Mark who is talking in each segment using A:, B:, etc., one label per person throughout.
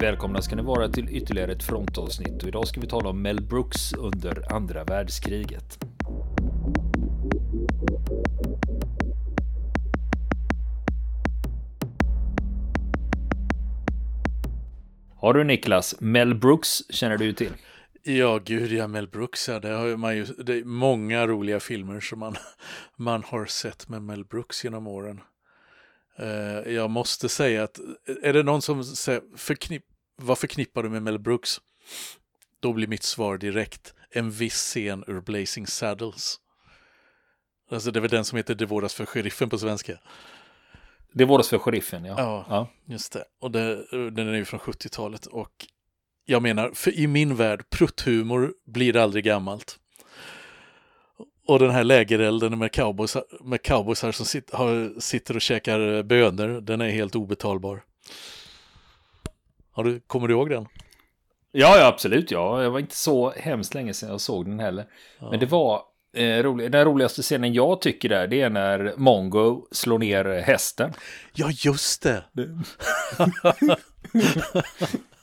A: Välkomna ska ni vara till ytterligare ett frontavsnitt och idag ska vi tala om Mel Brooks under andra världskriget. Har du Niklas, Mel Brooks känner du till?
B: Ja, gud ja, Mel Brooks, ja, det har man ju, det är många roliga filmer som man, man har sett med Mel Brooks genom åren. Uh, jag måste säga att, är det någon som säger, förknipp, vad förknippar du med Mel Brooks? Då blir mitt svar direkt, en viss scen ur Blazing Saddles. Alltså det är väl den som heter Det vårdas för sheriffen på svenska.
A: Det vårdas för sheriffen, ja.
B: Ja, ja. just det. Och det, den är ju från 70-talet och jag menar, för i min värld, prutthumor blir aldrig gammalt. Och den här lägerelden med cowboys, med cowboysar som sit, har, sitter och käkar bönor, den är helt obetalbar. Har du, kommer du ihåg den?
A: Ja, ja absolut. Ja. Jag var inte så hemskt länge sedan jag såg den heller. Ja. Men det var eh, rolig, den roligaste scenen jag tycker där, det är när Mongo slår ner hästen.
B: Ja, just det.
A: det.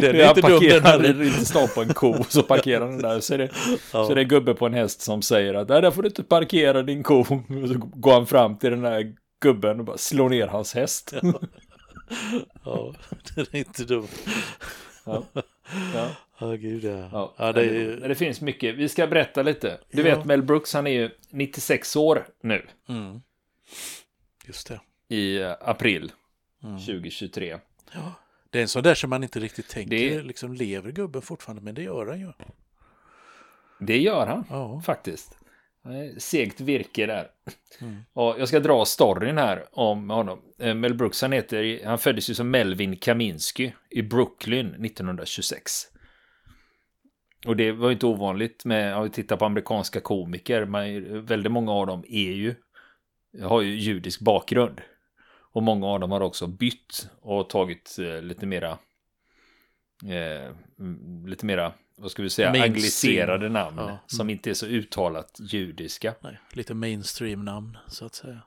A: Den är inte dum den. Han inte stå på en ko så parkerar den där. Så är, det, ja. så är det en gubbe på en häst som säger att där får du inte parkera din ko. Och så går han fram till den där gubben och bara slår ner hans häst.
B: Ja, ja den är inte dum.
A: Ja. Ja.
B: Oh, gud, ja.
A: ja. ja det, är... det, finns mycket. Vi ska berätta lite. Du vet Mel Brooks, han är ju 96 år nu.
B: Mm. Just det.
A: I eh, april mm. 2023.
B: Ja. Det är en sån där som man inte riktigt tänker, det... liksom lever gubben fortfarande, men det gör han ju.
A: Det gör han, ja. faktiskt. Segt virke där. Mm. Och jag ska dra storyn här om honom. Eh, Mel Brooks, han, heter, han föddes ju som Melvin Kaminsky i Brooklyn 1926. Och det var ju inte ovanligt med, om vi tittar på amerikanska komiker, man, väldigt många av dem är ju, har ju judisk bakgrund. Och många av dem har också bytt och tagit eh, lite mera eh, lite mera, vad ska vi säga, mainstream. angliserade namn ja. som mm. inte är så uttalat judiska.
B: Nej, lite mainstream namn så att säga.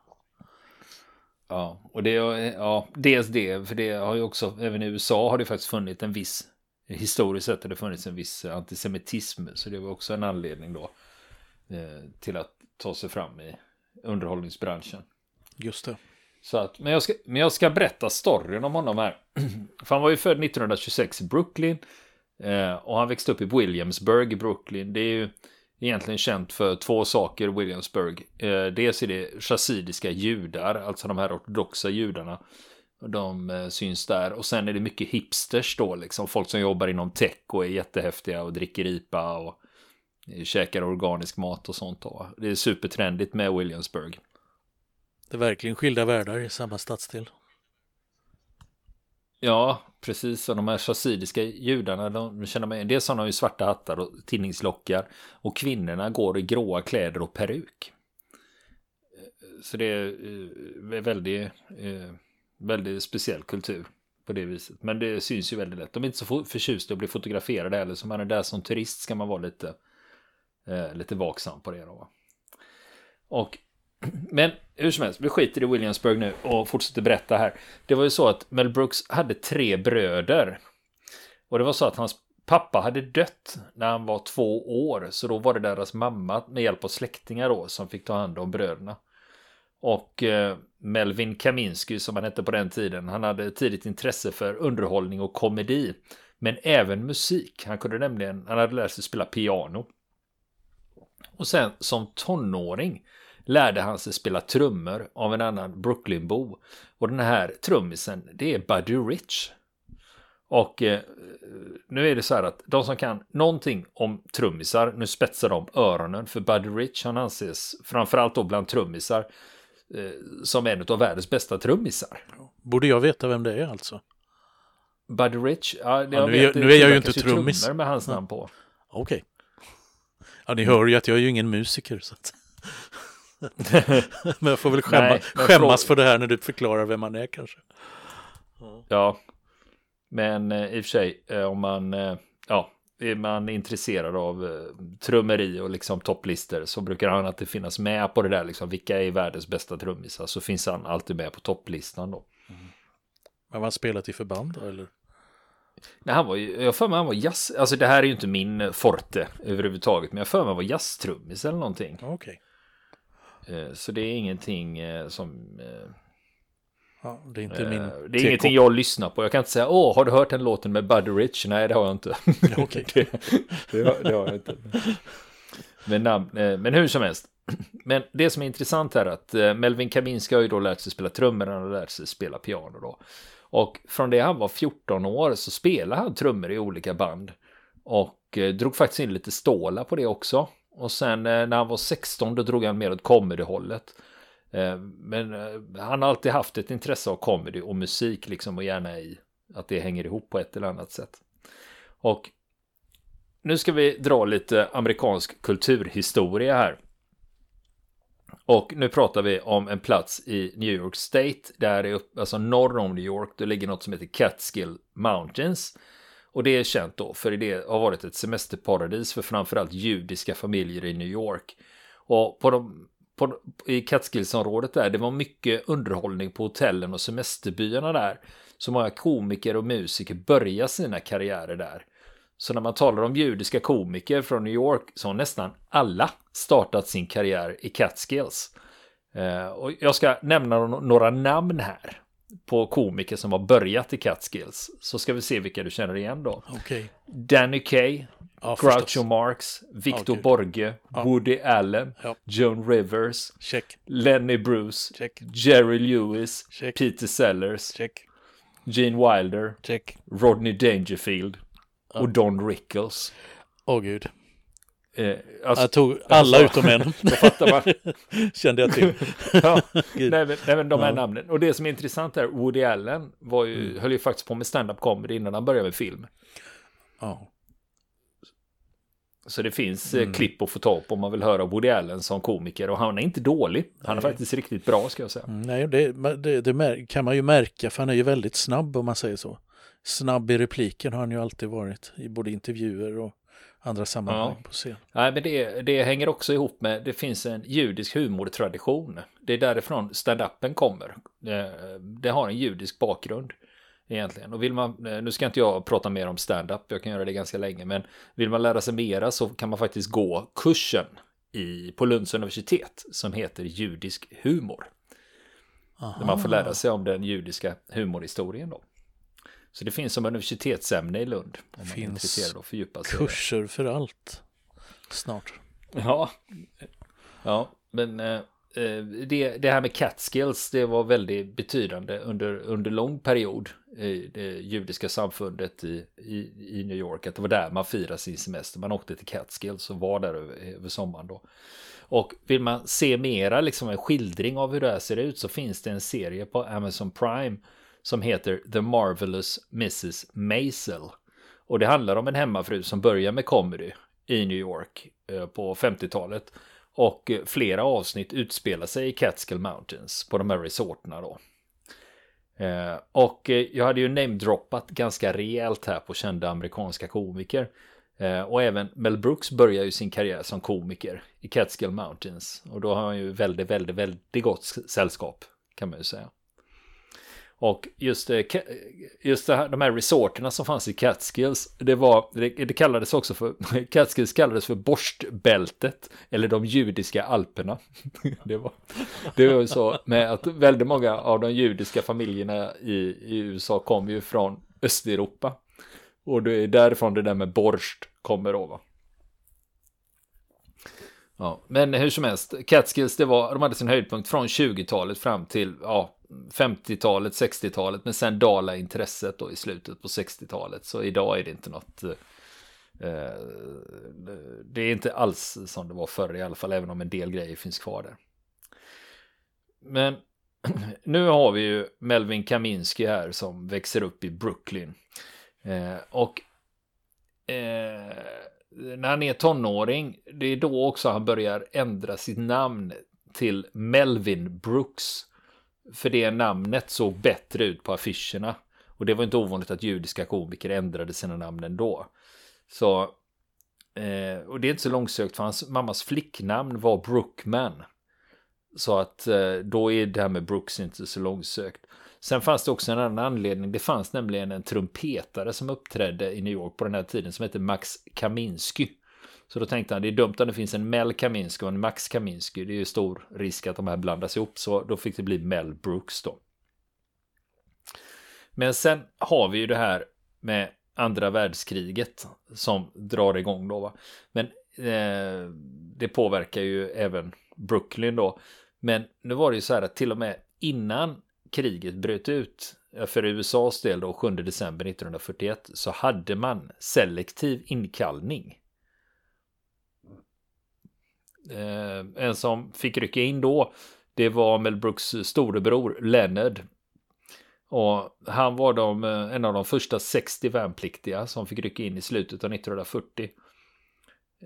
A: Ja, och det, ja, dels det, för det har ju också, även i USA har det faktiskt funnits en viss, historiskt sett har det funnits en viss antisemitism, så det var också en anledning då eh, till att ta sig fram i underhållningsbranschen.
B: Just det.
A: Så att, men, jag ska, men jag ska berätta storyn om honom här. För han var ju född 1926 i Brooklyn. Eh, och han växte upp i Williamsburg i Brooklyn. Det är ju egentligen känt för två saker, Williamsburg. Eh, dels är det chassidiska judar, alltså de här ortodoxa judarna. De eh, syns där. Och sen är det mycket hipsters då, liksom folk som jobbar inom tech och är jättehäftiga och dricker IPA och eh, käkar organisk mat och sånt. Då. Det är supertrendigt med Williamsburg.
B: Det är verkligen skilda världar i samma stadsdel.
A: Ja, precis. Och de här chassidiska judarna, de känner man, dels har de ju svarta hattar och tinningslockar. Och kvinnorna går i gråa kläder och peruk. Så det är eh, väldigt, eh, väldigt speciell kultur på det viset. Men det syns ju väldigt lätt. De är inte så förtjusta att bli fotograferade heller. Så man är där som turist ska man vara lite, eh, lite vaksam på det. Då. Och men hur som helst, vi skiter i Williamsburg nu och fortsätter berätta här. Det var ju så att Mel Brooks hade tre bröder. Och det var så att hans pappa hade dött när han var två år. Så då var det deras mamma med hjälp av släktingar då som fick ta hand om bröderna. Och eh, Melvin Kaminsky som han hette på den tiden. Han hade tidigt intresse för underhållning och komedi. Men även musik. Han kunde nämligen, han hade lärt sig spela piano. Och sen som tonåring lärde han sig spela trummor av en annan Brooklynbo. Och den här trummisen, det är Buddy Rich. Och eh, nu är det så här att de som kan någonting om trummisar, nu spetsar de öronen för Buddy Rich, han anses framförallt då bland trummisar eh, som en av världens bästa trummisar.
B: Borde jag veta vem det är alltså?
A: Buddy Rich? Ja,
B: ja nu, vet, nu är jag ju inte trummis.
A: med hans namn på.
B: Okej. Okay. Ja, ni hör ju att jag är ju ingen musiker. Så att... men jag får väl skämma, Nej, skämmas för det här när du förklarar vem man är kanske.
A: Ja, ja. men eh, i och för sig eh, om man, eh, ja, är man intresserad av eh, trummeri och liksom topplistor så brukar han alltid finnas med på det där liksom. Vilka är världens bästa trummisar? Så finns han alltid med på topplistan då. Mm.
B: Har han spelat i förband då eller?
A: Nej, han var ju, jag för mig han var jazz, alltså det här är ju inte min forte överhuvudtaget, men jag för mig han var jazztrummis eller någonting.
B: Okej.
A: Eh, Så det är ingenting eh, som... eh,
B: Ja, det är inte min
A: eh, Det är ingenting jag lyssnar på. Jag kan inte säga, åh, har du hört den låten med Buddy Rich? Nej, det har jag inte.
B: okej.
A: det, det, har, det har jag inte. Men, eh, men hur som helst. Men det som är intressant är att eh, Melvin Kaminski har ju då lärt sig spela trummor, han har lärt sig spela piano då. Och från det han var 14 år så spelade han trummor i olika band. Och eh, drog faktiskt in lite stålar på det också. Och sen eh, när han var 16 då drog han mer åt comedy-hållet. Eh, men eh, han har alltid haft ett intresse av comedy och musik liksom och gärna i att det hänger ihop på ett eller annat sätt. Och nu ska vi dra lite amerikansk kulturhistoria här. Och nu pratar vi om en plats i New York State. Där är upp, alltså norr om New York. Det ligger något som heter Catskill Mountains. Och det är känt då för det har varit ett semesterparadis för framförallt judiska familjer i New York. Och på de, på, i Catskillsområdet där, det var mycket underhållning på hotellen och semesterbyarna där. Så många komiker och musiker började sina karriärer där. Så när man talar om judiska komiker från New York så har nästan alla startat sin karriär i Catskills. Eh, och jag ska nämna no- några namn här på komiker som har börjat i Catskills. Så ska vi se vilka du känner igen då.
B: Okej.
A: Danny Kaye,
B: Ja,
A: Groucho
B: förstås.
A: Marx, Victor
B: Okej.
A: Borge, Woody Allen,
B: Ja.
A: Joan Rivers,
B: Check,
A: Lenny Bruce,
B: check,
A: Jerry Lewis,
B: Check.
A: Peter Sellers,
B: check,
A: Gene Wilder,
B: check.
A: Rodney Dangerfield och Don Rickles.
B: Åh gud.
A: Eh, alltså,
B: Jag tog alla
A: Alltså,
B: utom en.
A: då fattar man.
B: Kände jag till.
A: ja, nej, men, nej, men de här
B: Ja.
A: namnen. Och det som är intressant är, Woody Allen var ju, höll ju faktiskt på med stand-up comedy innan han började med film.
B: Ja.
A: Så det finns mm. klipp att få tag på om man vill höra Woody Allen som komiker. Och han är inte dålig. Han är faktiskt riktigt bra ska jag säga.
B: Mm, Nej, det, det, det kan man ju märka för han är ju väldigt snabb om man säger så. Snabb i repliken har han ju alltid varit i både intervjuer och andra sammanhang
A: Ja.
B: på scen.
A: Nej, men det, det hänger också ihop med, det finns en judisk humortradition. Det är därifrån stand-upen kommer. Det, har en judisk bakgrund egentligen. Och vill man, eh, nu ska inte jag prata mer om stand-up, jag kan göra det ganska länge, men vill man lära sig mera så kan man faktiskt gå kursen i, på Lunds universitet som heter judisk humor. Där man får lära sig om den judiska humorhistorien då. Så det finns som universitetsämne i Lund. Om man är
B: Finns
A: intresserad av att fördjupa sig.
B: Kurser för allt. Snart.
A: Ja, ja men eh, eh, det, det här med Catskills, det var väldigt betydande under, under lång period i det judiska samfundet i, i, i New York. Att det var där man firade sin semester. Man åkte till Catskills och var där över, över sommaren då. Och vill man se mera, liksom en skildring av hur det här ser ut, så finns det en serie på Amazon Prime som heter The Marvelous Mrs. Maisel. Och det handlar om en hemmafru som börjar med comedy i New York eh, på 50-talet. Och eh, flera avsnitt utspelar sig i Catskill Mountains på de här resorterna då. Eh, och jag hade ju namedroppat ganska rejält här på kända amerikanska komiker. Och även Mel Brooks börjar ju sin karriär som komiker i Catskill Mountains. Och då har han ju väldigt, väldigt, väldigt gott sällskap kan man ju säga. Och just, eh, just det här, de här resorterna som fanns i Catskills, det, var, det, det kallades också för, Catskills kallades för borstbältet, eller de judiska alperna. Det var, det var ju så med att väldigt många av de judiska familjerna i, i USA kom ju från Östeuropa. Och det är därifrån det där med borst kommer då va. Ja, men hur som helst, Catskills, det var, de hade sin höjdpunkt från 20-talet fram till ja, 50-talet, 60-talet, men sen dalar intresset då i slutet på 60-talet. Så idag är det inte något, eh, eh, det är inte alls som det var förr i alla fall, även om en del grejer finns kvar där. Men nu har vi ju Melvin Kaminski här som växer upp i Brooklyn. Eh, och eh, när han är tonåring, det är då också han börjar ändra sitt namn till Melvin Brooks. För det namnet såg bättre ut på affischerna. Och det var inte ovanligt att judiska komiker ändrade sina namn ändå. Så, eh, och det är inte så långsökt för hans mammas flicknamn var Brookman. Så att eh, då är det här med Brooks inte så långsökt. Sen fanns det också en annan anledning. Det fanns nämligen en trumpetare som uppträdde i New York på den här tiden som hette Max Kaminsky. Så då tänkte han det är dumt om det finns en Mel Kaminsky och en Max Kaminsky. Det är ju stor risk att de här blandas ihop. Så då fick det bli Mel Brooks då. Men sen har vi ju det här med andra världskriget som drar igång då. Va? Men eh, det påverkar ju även Brooklyn då. Men nu var det ju så här att till och med innan kriget bröt ut eh, för USAs del då 7 december 1941 så hade man selektiv inkallning. Eh, en som fick rycka in då det var Mel Brooks storebror Leonard. Och han var de, eh, en av de första 60 värnpliktiga som fick rycka in i slutet av 1940.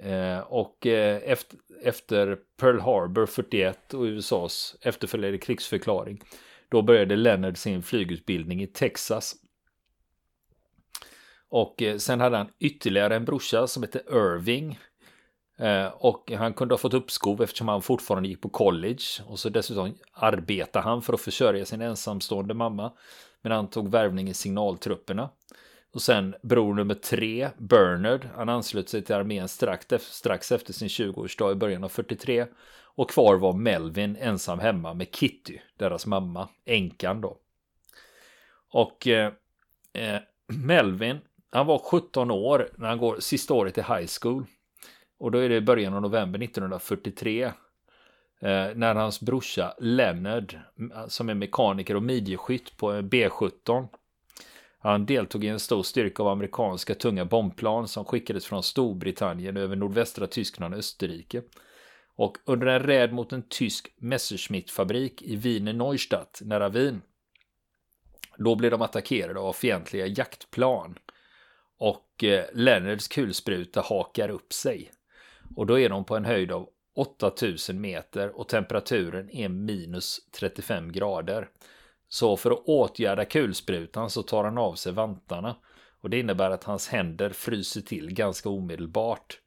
A: Eh, och eh, efter, efter Pearl Harbor 41 och USAs efterföljande krigsförklaring då började Leonard sin flygutbildning i Texas. Och eh, sen hade han ytterligare en brorsa som hette Irving. Eh, och han kunde ha fått uppskov eftersom han fortfarande gick på college. Och så dessutom arbetade han för att försörja sin ensamstående mamma. Men han tog värvning i signaltrupperna. Och sen bror nummer tre, Bernard, han anslöt sig till armén strax, strax efter sin 20-årsdag i början av 43. Och kvar var Melvin ensam hemma med Kitty, deras mamma, änkan då. Och eh, eh Melvin, han var 17 år när han går sista året i high school. Och då är det i början av november 1943. Eh, när hans brorsa Leonard, som är mekaniker och midjeskytt på B17. Han deltog i en stor styrka av amerikanska tunga bombplan som skickades från Storbritannien över nordvästra Tyskland och Österrike. Och under en räd mot en tysk Messerschmitt-fabrik i Wiener Neustadt nära Wien. Då blev de attackerade av fientliga jaktplan. Och eh, Leonards kulspruta hakar upp sig. Och då är de på en höjd av 8000 meter och temperaturen är minus 35 grader. Så för att åtgärda kulsprutan så tar han av sig vantarna. Och det innebär att hans händer fryser till ganska omedelbart.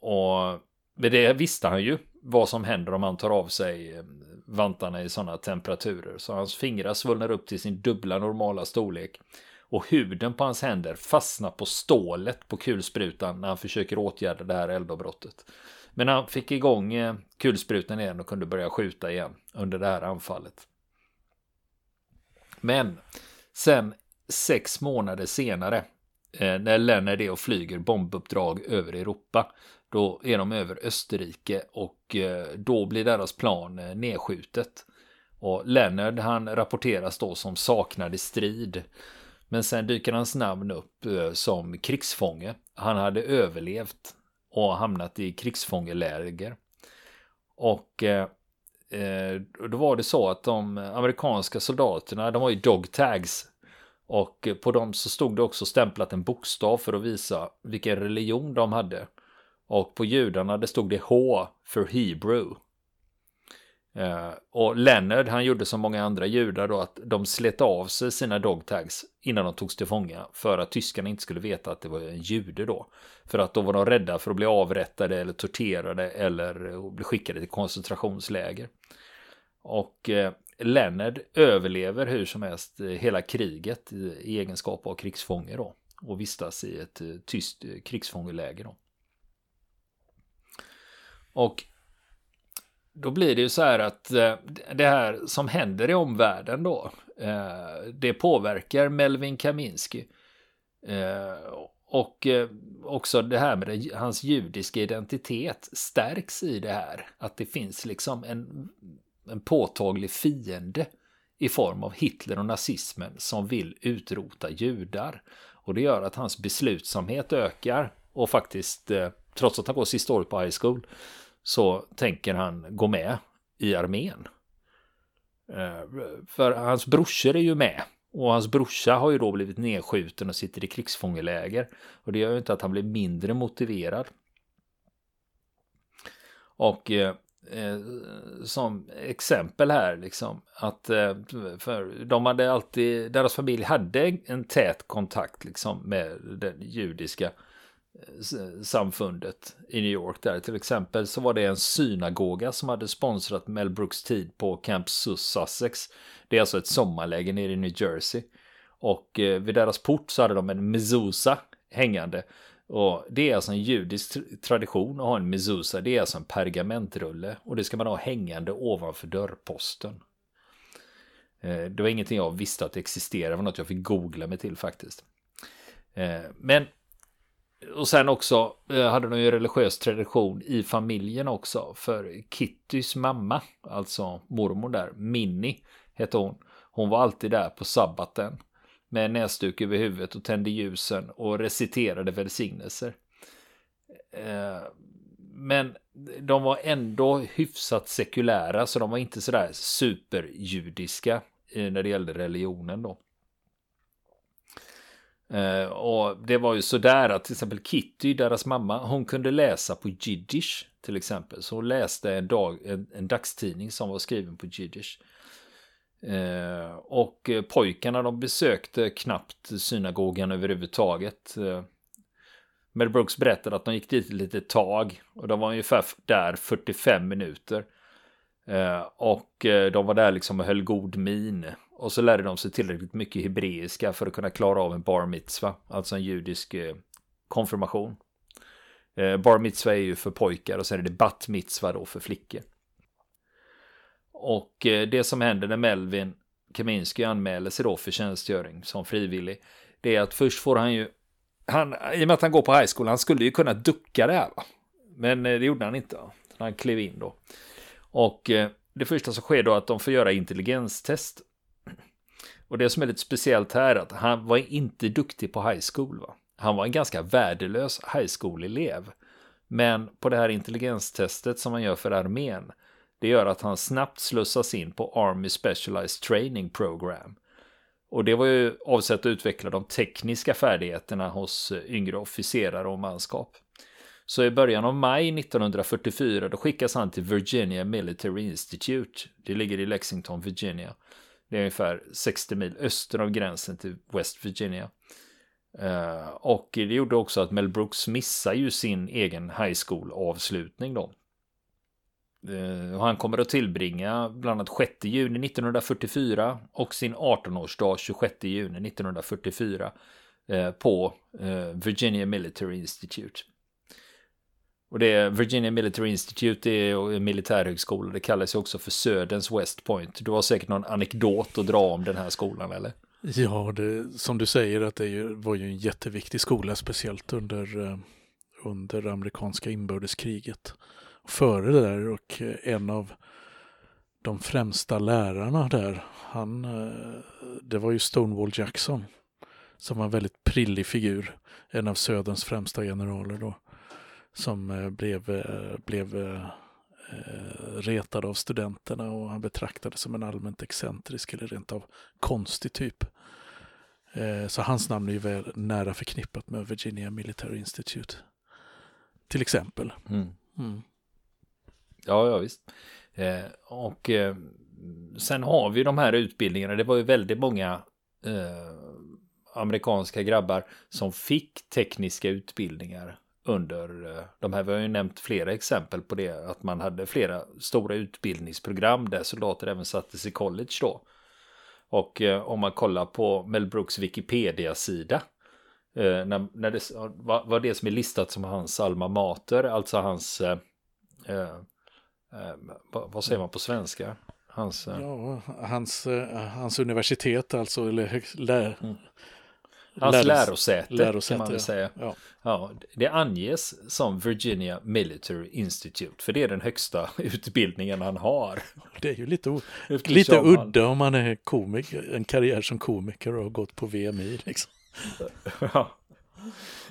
A: Och med det visste han ju vad som händer om han tar av sig eh, vantarna i sådana temperaturer. Så hans fingrar svullnar upp till sin dubbla normala storlek. Och huden på hans händer fastnar på stålet på kulsprutan när han försöker åtgärda det här eldavbrottet. Men han fick igång eh, kulsprutan igen och kunde börja skjuta igen under det här anfallet. Men sen sex månader senare eh, när Lennart är och flyger bombuppdrag över Europa då är de över Österrike och eh, då blir deras plan nedskjutet. Och Leonard han rapporteras då som saknad i strid. Men sen dyker hans namn upp eh, som krigsfånge. Han hade överlevt och hamnat i krigsfångeläger. Och eh, eh, då var det så att de amerikanska soldaterna, de har ju dog tags. Och på dem så stod det också stämplat en bokstav för att visa vilken religion de hade. Och på judarna det stod det H för Hebrew. Uh, och Leonard han gjorde som många andra judar då att de slet av sig sina dogtags innan de togs till fånga för att tyskarna inte skulle veta att det var en jude då. För att då var de rädda för att bli avrättade eller torterade eller eh, bli skickade till koncentrationsläger. Och uh, Leonard överlever hur som helst hela kriget i, egenskap av krigsfånge då och vistas i ett tyst krigsfångeläger då. Och då blir det ju så här att eh, det här som händer i omvärlden då, eh, det påverkar Melvin Kaminski. Eh, och också det här med hans judiska identitet stärks i det här. Att det finns liksom en, en påtaglig fiende i form av Hitler och nazismen som vill utrota judar. Och det gör att hans beslutsamhet ökar och faktiskt, trots att han går sista året på high school, så tänker han gå med i armén. Eh, för hans brorsor är ju med. Och hans brorsa har ju då blivit nedskjuten och sitter i krigsfångeläger. Och det gör ju inte att han blir mindre motiverad. Och eh, eh som exempel här liksom att eh, för de hade alltid, deras familj hade en tät kontakt liksom med den judiska samfundet i New York där. Till exempel så var det en synagoga som hade sponsrat Mel Brooks tid på Camp Sussex. Det är alltså ett sommarläge nere i New Jersey. Och eh, vid deras port så hade de en mezuza hängande. Och det är alltså en judisk tradition att ha en mezuza. Det är alltså en pergamentrulle. Och det ska man ha hängande ovanför dörrposten. Eh, det var ingenting jag visste att det existerade. Det var något jag fick googla mig till faktiskt. Eh, men och sen också eh, hade de ju religiös tradition i familjen också. För Kittys mamma, alltså mormor där, Minnie hette hon. Hon var alltid där på sabbaten med näsduk över huvudet och tände ljusen och reciterade välsignelser. Eh, men de var ändå hyfsat sekulära så de var inte sådär superjudiska eh, när det gällde religionen då. Uh, och det var ju sådär att till exempel Kitty, deras mamma, hon kunde läsa på jiddisch till exempel. Så hon läste en, dag, en, en dagstidning som var skriven på jiddisch. Uh, och pojkarna de besökte knappt synagogan överhuvudtaget. Uh, Mel Brooks berättade att de gick dit ett litet tag och de var ungefär där 45 minuter. Eh, och eh, de var där liksom och höll god min. Och så lärde de sig tillräckligt mycket hebreiska för att kunna klara av en bar mitzva, alltså en judisk eh, konfirmation. Bar mitzva är ju för pojkar och sen är det bat mitzva då för flickor. Och det som händer när Melvin Kaminski anmäler sig då för tjänstgöring som frivillig, det är att först får han ju, han, i och med att han går på high school, han skulle ju kunna ducka det här va? Men det gjorde han inte. Han klev in då. Och eh, det första som sker då är att de får göra intelligenstest. Och det som är lite speciellt här är att han var inte duktig på high school. Va? Han var en ganska värdelös high school-elev. Men på det här intelligenstestet som man gör för armén, det gör att han snabbt slussas in på Army Specialized Training Program. Och det var ju avsett att utveckla de tekniska färdigheterna hos eh, yngre officerare och manskap. Så i början av maj 1944 då skickas han till Virginia Military Institute. Det ligger i Lexington, Virginia. Det är ungefär 60 mil öster om gränsen till West Virginia. Eh, och det gjorde också att Mel Brooks missar ju sin egen high school avslutning då. Eh, han kommer att tillbringa bland annat 6 juni 1944 och sin 18-årsdag 26 juni 1944 eh, på Virginia Military Institute. Och det är Virginia Military Institute, det är en militärhögskola. Det kallas ju också för Söderns West Point. Du har säkert någon anekdot att dra om den här skolan, eller?
B: Ja, det, som du säger att det var ju en jätteviktig skola, speciellt under, eh, under amerikanska inbördeskriget. Före det där och eh, en av de främsta lärarna där, han, eh, det var ju Stonewall Jackson, som var en väldigt prillig figur, en av Söderns främsta generaler då som eh, blev, eh, blev eh, retad av studenterna och han betraktades som en allmänt excentrisk eller rent av konstig typ. Så hans namn är ju väl nära förknippat med Virginia Military Institute. Till exempel. Mm. Mm.
A: Ja, ja visst. Eh, och eh, sen har vi de här utbildningarna. Det var ju väldigt många eh, amerikanska grabbar som fick tekniska utbildningar under eh, de här. Vi har ju nämnt flera exempel på det. Att man hade flera stora utbildningsprogram där soldater även sattes i college då. Och eh, om man kollar på Mel Brooks Wikipedia-sida. Eh, när, när det var, var det som är listat som hans alma mater. Alltså hans... Eh, eh, eh vad, säger man på svenska?
B: Hans, ja, hans, hans universitet alltså. Eller lä, mm.
A: Hans lärosäte, lärosäte kan man väl säga. Ja. ja. det anges som Virginia Military Institute, för det är den högsta utbildningen han har.
B: Det är ju lite, lite udda om man är komiker, en karriär som komiker och har gått på VMI. Liksom.
A: ja.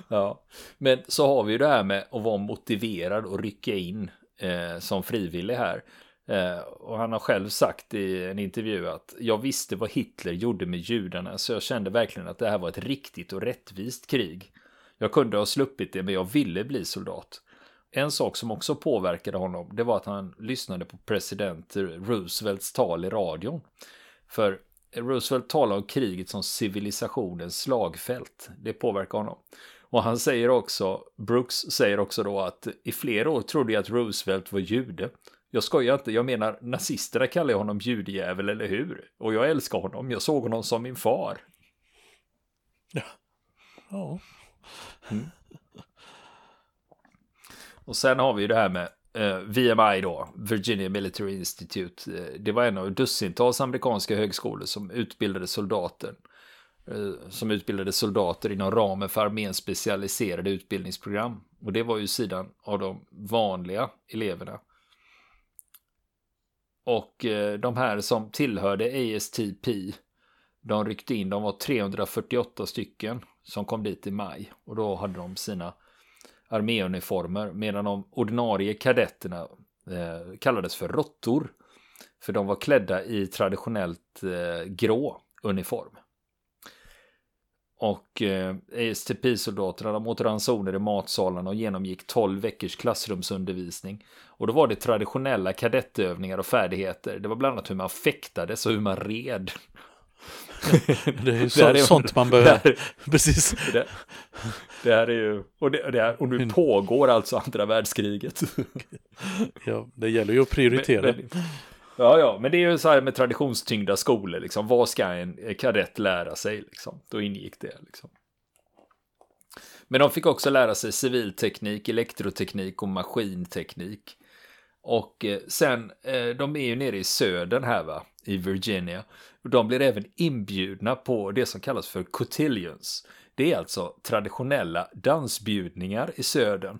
A: ja, men så har vi ju det här med att vara motiverad och rycka in eh, som frivillig här. Eh, och han har själv sagt i en intervju att jag visste vad Hitler gjorde med judarna så jag kände verkligen att det här var ett riktigt och rättvist krig. Jag kunde ha sluppit det men jag ville bli soldat. En sak som också påverkade honom det var att han lyssnade på president Roosevelts tal i radion. För Roosevelt talar om kriget som civilisationens slagfält. Det påverkar honom. Och han säger också, Brooks säger också då att i flera år trodde jag att Roosevelt var jude. Jag skojar inte, jag menar nazisterna kallar honom judejävel, eller hur? Och jag älskar honom, jag såg honom som min far.
B: Ja. ja. Mm.
A: Och sen har vi ju det här med eh, VMI då, Virginia Military Institute. Eh, det var en av dussintals amerikanska högskolor som utbildade soldater. Eh, som utbildade soldater inom ramen för arméns specialiserade utbildningsprogram. Och det var ju sidan av de vanliga eleverna. Och eh, de här som tillhörde ASTP, de ryckte in, de var 348 stycken som kom dit i maj. Och då hade de sina arméuniformer medan de ordinarie kadetterna eh, kallades för råttor. För de var klädda i traditionellt eh, grå uniform. Och eh, ASTP-soldaterna de åt ransoner i matsalarna och genomgick 12 veckors klassrumsundervisning. Och då var det traditionella kadettövningar och färdigheter. Det var bland annat hur man fäktades och hur man red.
B: det är ju så, det är, sånt man behöver. Precis.
A: Det, det, här är ju, och, det, det här, och nu pågår alltså andra världskriget.
B: ja, det gäller ju att prioritera. Men, men,
A: ja, ja, men det är ju så här med traditionstyngda skolor, liksom. Vad ska en kadett lära sig, liksom? Då ingick det, liksom. Men de fick också lära sig civilteknik, elektroteknik och maskinteknik. Och eh, sen, eh, de är ju nere i södern här va, i Virginia. De blir även inbjudna på det som kallas för cotillions. Det är alltså traditionella dansbjudningar i södern.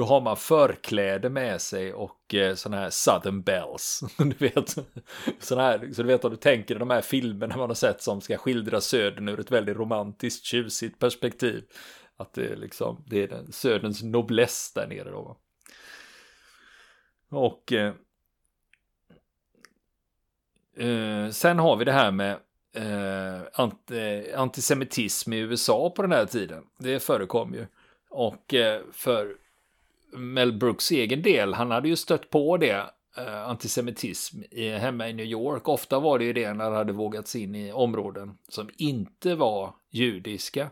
A: Då har man förkläde med sig och eh, sådana här southern bells. Du vet, sådana här, så du vet om du tänker de här filmerna man har sett som ska skildra södern ur ett väldigt romantiskt, tjusigt perspektiv. Att det är liksom, det är den, söderns nobless där nere då. Och eh, eh, sen har vi det här med eh, ant, eh, antisemitism i USA på den här tiden. Det förekom ju. Och eh, för Mel Brooks egen del, han hade ju stött på det eh, antisemitism i, hemma i New York. Ofta var det ju det när det hade vågats in i områden som inte var judiska.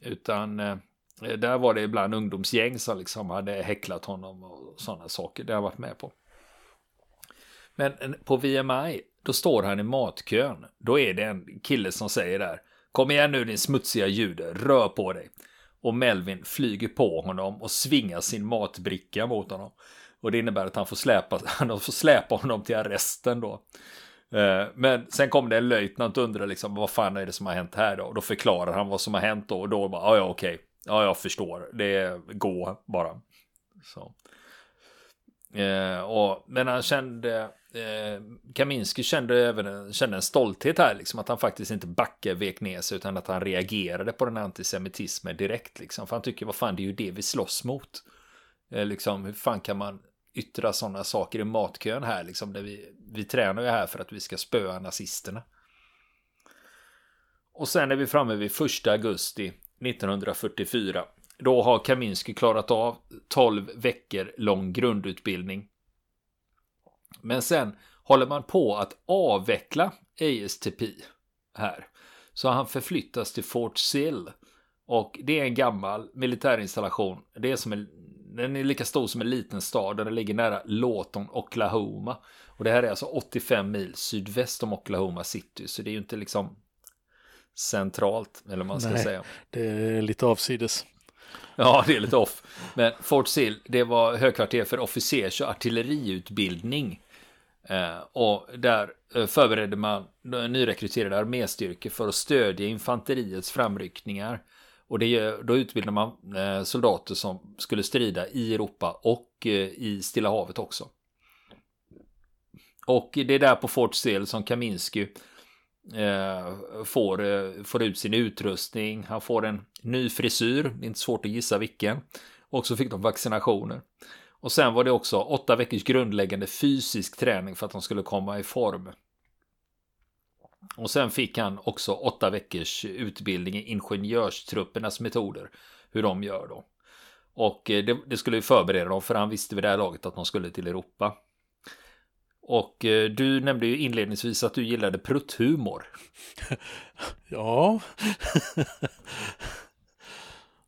A: Utan eh, där var det ibland ungdomsgäng som liksom hade häcklat honom och sådana saker. Det har jag varit med på. Men på VMI, då står han i matkön. Då är det en kille som säger där. Kom igen nu din smutsiga jude, rör på dig. Och Melvin flyger på honom och svingar sin matbricka mot honom. Och det innebär att han får släpa, han får släpa honom till arresten då. Eh, men sen kom det en löjtnant och undrade liksom vad fan är det som har hänt här då? Och då förklarar han vad som har hänt då och då bara ja okej. Ja, jag förstår. Det är gå bara. Så. Eh, och, men han kände, eh, Kaminski kände även kände en stolthet här, liksom att han faktiskt inte backade, vek ner sig, utan att han reagerade på den antisemitismen direkt, liksom. För han tycker, vad fan, det är ju det vi slåss mot. Eh, liksom, hur fan kan man yttra sådana saker i matkön här, liksom, där vi, vi tränar ju här för att vi ska spöa nazisterna. Och sen är vi framme vid första augusti 1944. Då har Kaminski klarat av 12 veckor lång grundutbildning. Men sen håller man på att avveckla ASTP här. Så han förflyttas till Fort Sill. Och det är en gammal militärinstallation. Det är som en, den är lika stor som en liten stad. Den ligger nära Lawton, Oklahoma. Och det här är alltså 85 mil sydväst om Oklahoma City. Så det är ju inte liksom centralt, eller vad man ska
B: Nej,
A: säga.
B: Det är lite avsides.
A: Ja, det är lite off. Men Fort Sill, det var högkvarter för officers och artilleriutbildning. Eh, och där eh, förberedde man nyrekryterade arméstyrkor för att stödja infanteriets framryckningar. Och det, då utbildade man eh, soldater som skulle strida i Europa och i Stilla havet också. Och det är där på Fort Sill som Kaminski får, får ut sin utrustning. Han får en ny frisyr, det är inte svårt att gissa vilken. Och så fick de vaccinationer. Och sen var det också åtta veckors grundläggande fysisk träning för att de skulle komma i form. Och sen fick han också åtta veckors utbildning i ingenjörstruppernas metoder. Hur de gör då. Och eh, det, det skulle ju förbereda dem för han visste vid det här laget att de skulle till Europa. Och eh, du nämnde ju inledningsvis att du gillade prutthumor.
B: ja.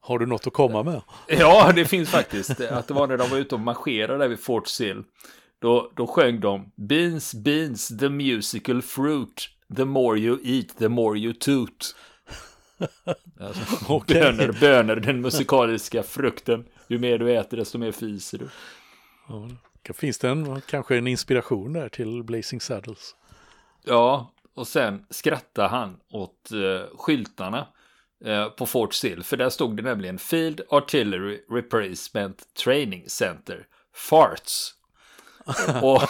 B: Har du något att komma med?
A: Ja, det finns faktiskt. Att det var när de var ute och marscherade där vid Fort Sill. Då, då sjöng de Beans, beans, the musical fruit. The more you eat, the more you toot. Alltså, okay. Bönor, bönor, den musikaliska frukten. Ju mer du äter, desto mer fiser du.
B: Ja, finns det en, kanske en inspiration där till Blazing Saddles?
A: Ja, och sen skrattar han åt uh, skyltarna på Fort Sill. För där stod det nämligen Field Artillery Replacement Training Center. Farts. och,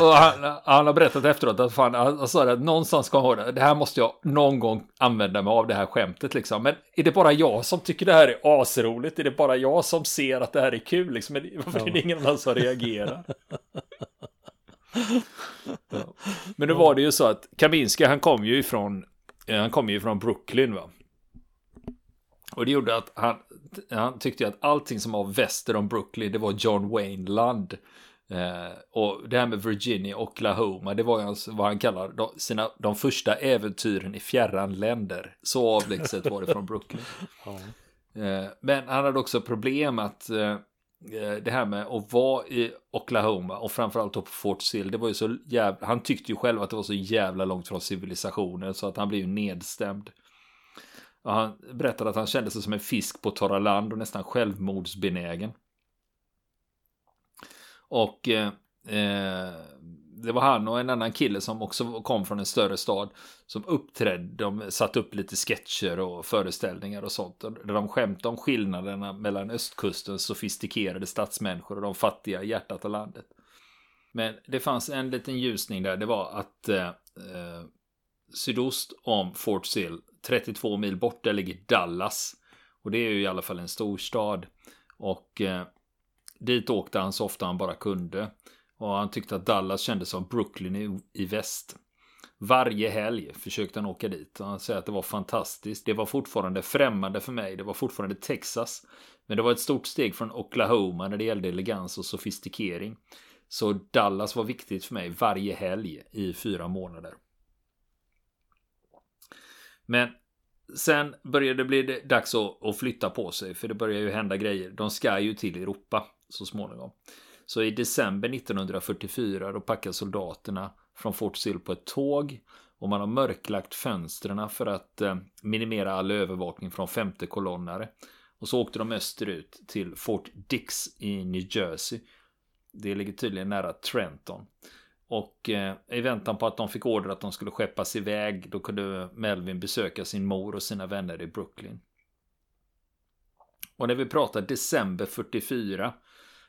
A: och han, han, har berättat efteråt att fan, han sa att någonstans ska jag det. Det här måste jag någon gång använda mig av det här skämtet liksom. Men är det bara jag som tycker det här är asroligt? Är det bara jag som ser att det här är kul liksom? Varför är det ingen annan som reagerar? Ja. Men nu var det ju så att Kaminski han kom ju ifrån Han kom ju ifrån Brooklyn va? Och det gjorde att han Han tyckte att allting som var väster om Brooklyn Det var John Wayne land eh, Och det här med Virginia och Oklahoma Det var ju hans, vad han kallar de, sina, de första äventyren i fjärran länder. Så avlägset var det från Brooklyn. Eh, Men han hade också problem att eh, Eh, Eh, det här med att vara i Oklahoma och framförallt på Fort Sill. Det var ju så jävla, han tyckte ju själv att det var så jävla långt från civilisationen så att han blev ju nedstämd. Och han berättade att han kände sig som en fisk på torra land och nästan självmordsbenägen. Och eh, eh det var han och en annan kille som också kom från en större stad som uppträdde. De satte upp lite sketcher och föreställningar och sånt. Där de skämtade om skillnaderna mellan östkustens sofistikerade stadsmänniskor och de fattiga i hjärtat av landet. Men det fanns en liten ljusning där. Det var att eh, eh sydost om Fort Sill, 32 mil bort, där ligger Dallas. Och det är ju i alla fall en storstad. Och eh, dit åkte han så ofta han bara kunde. Och han tyckte att Dallas kändes som Brooklyn i, i väst. Varje helg försökte han åka dit. Och han säger att det var fantastiskt. Det var fortfarande främmande för mig. Det var fortfarande Texas. Men det var ett stort steg från Oklahoma när det gällde elegans och sofistikering. Så Dallas var viktigt för mig varje helg i fyra månader. Men sen började det bli dags att, flytta på sig. För det börjar ju hända grejer. De ska ju till Europa så småningom. Så i december 1944 då packar soldaterna från Fort Sill på ett tåg och man har mörklagt fönstren för att eh, minimera all övervakning från femte kolonnare. Och så åkte de österut till Fort Dix i New Jersey. Det ligger tydligen nära Trenton. Och eh, i väntan på att de fick order att de skulle skeppas iväg då kunde Melvin besöka sin mor och sina vänner i Brooklyn. Och när vi pratar december 44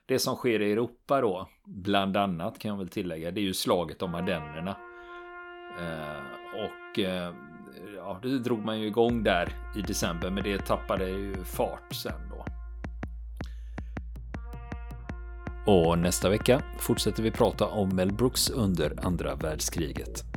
A: det som sker i Europa då, bland annat kan jag väl tillägga, det är ju slaget om Ardennerna. Eh, och eh, ja, det drog man ju igång där i december, men det tappade ju fart sen då. Och nästa vecka fortsätter vi prata om Mel Brooks under andra världskriget.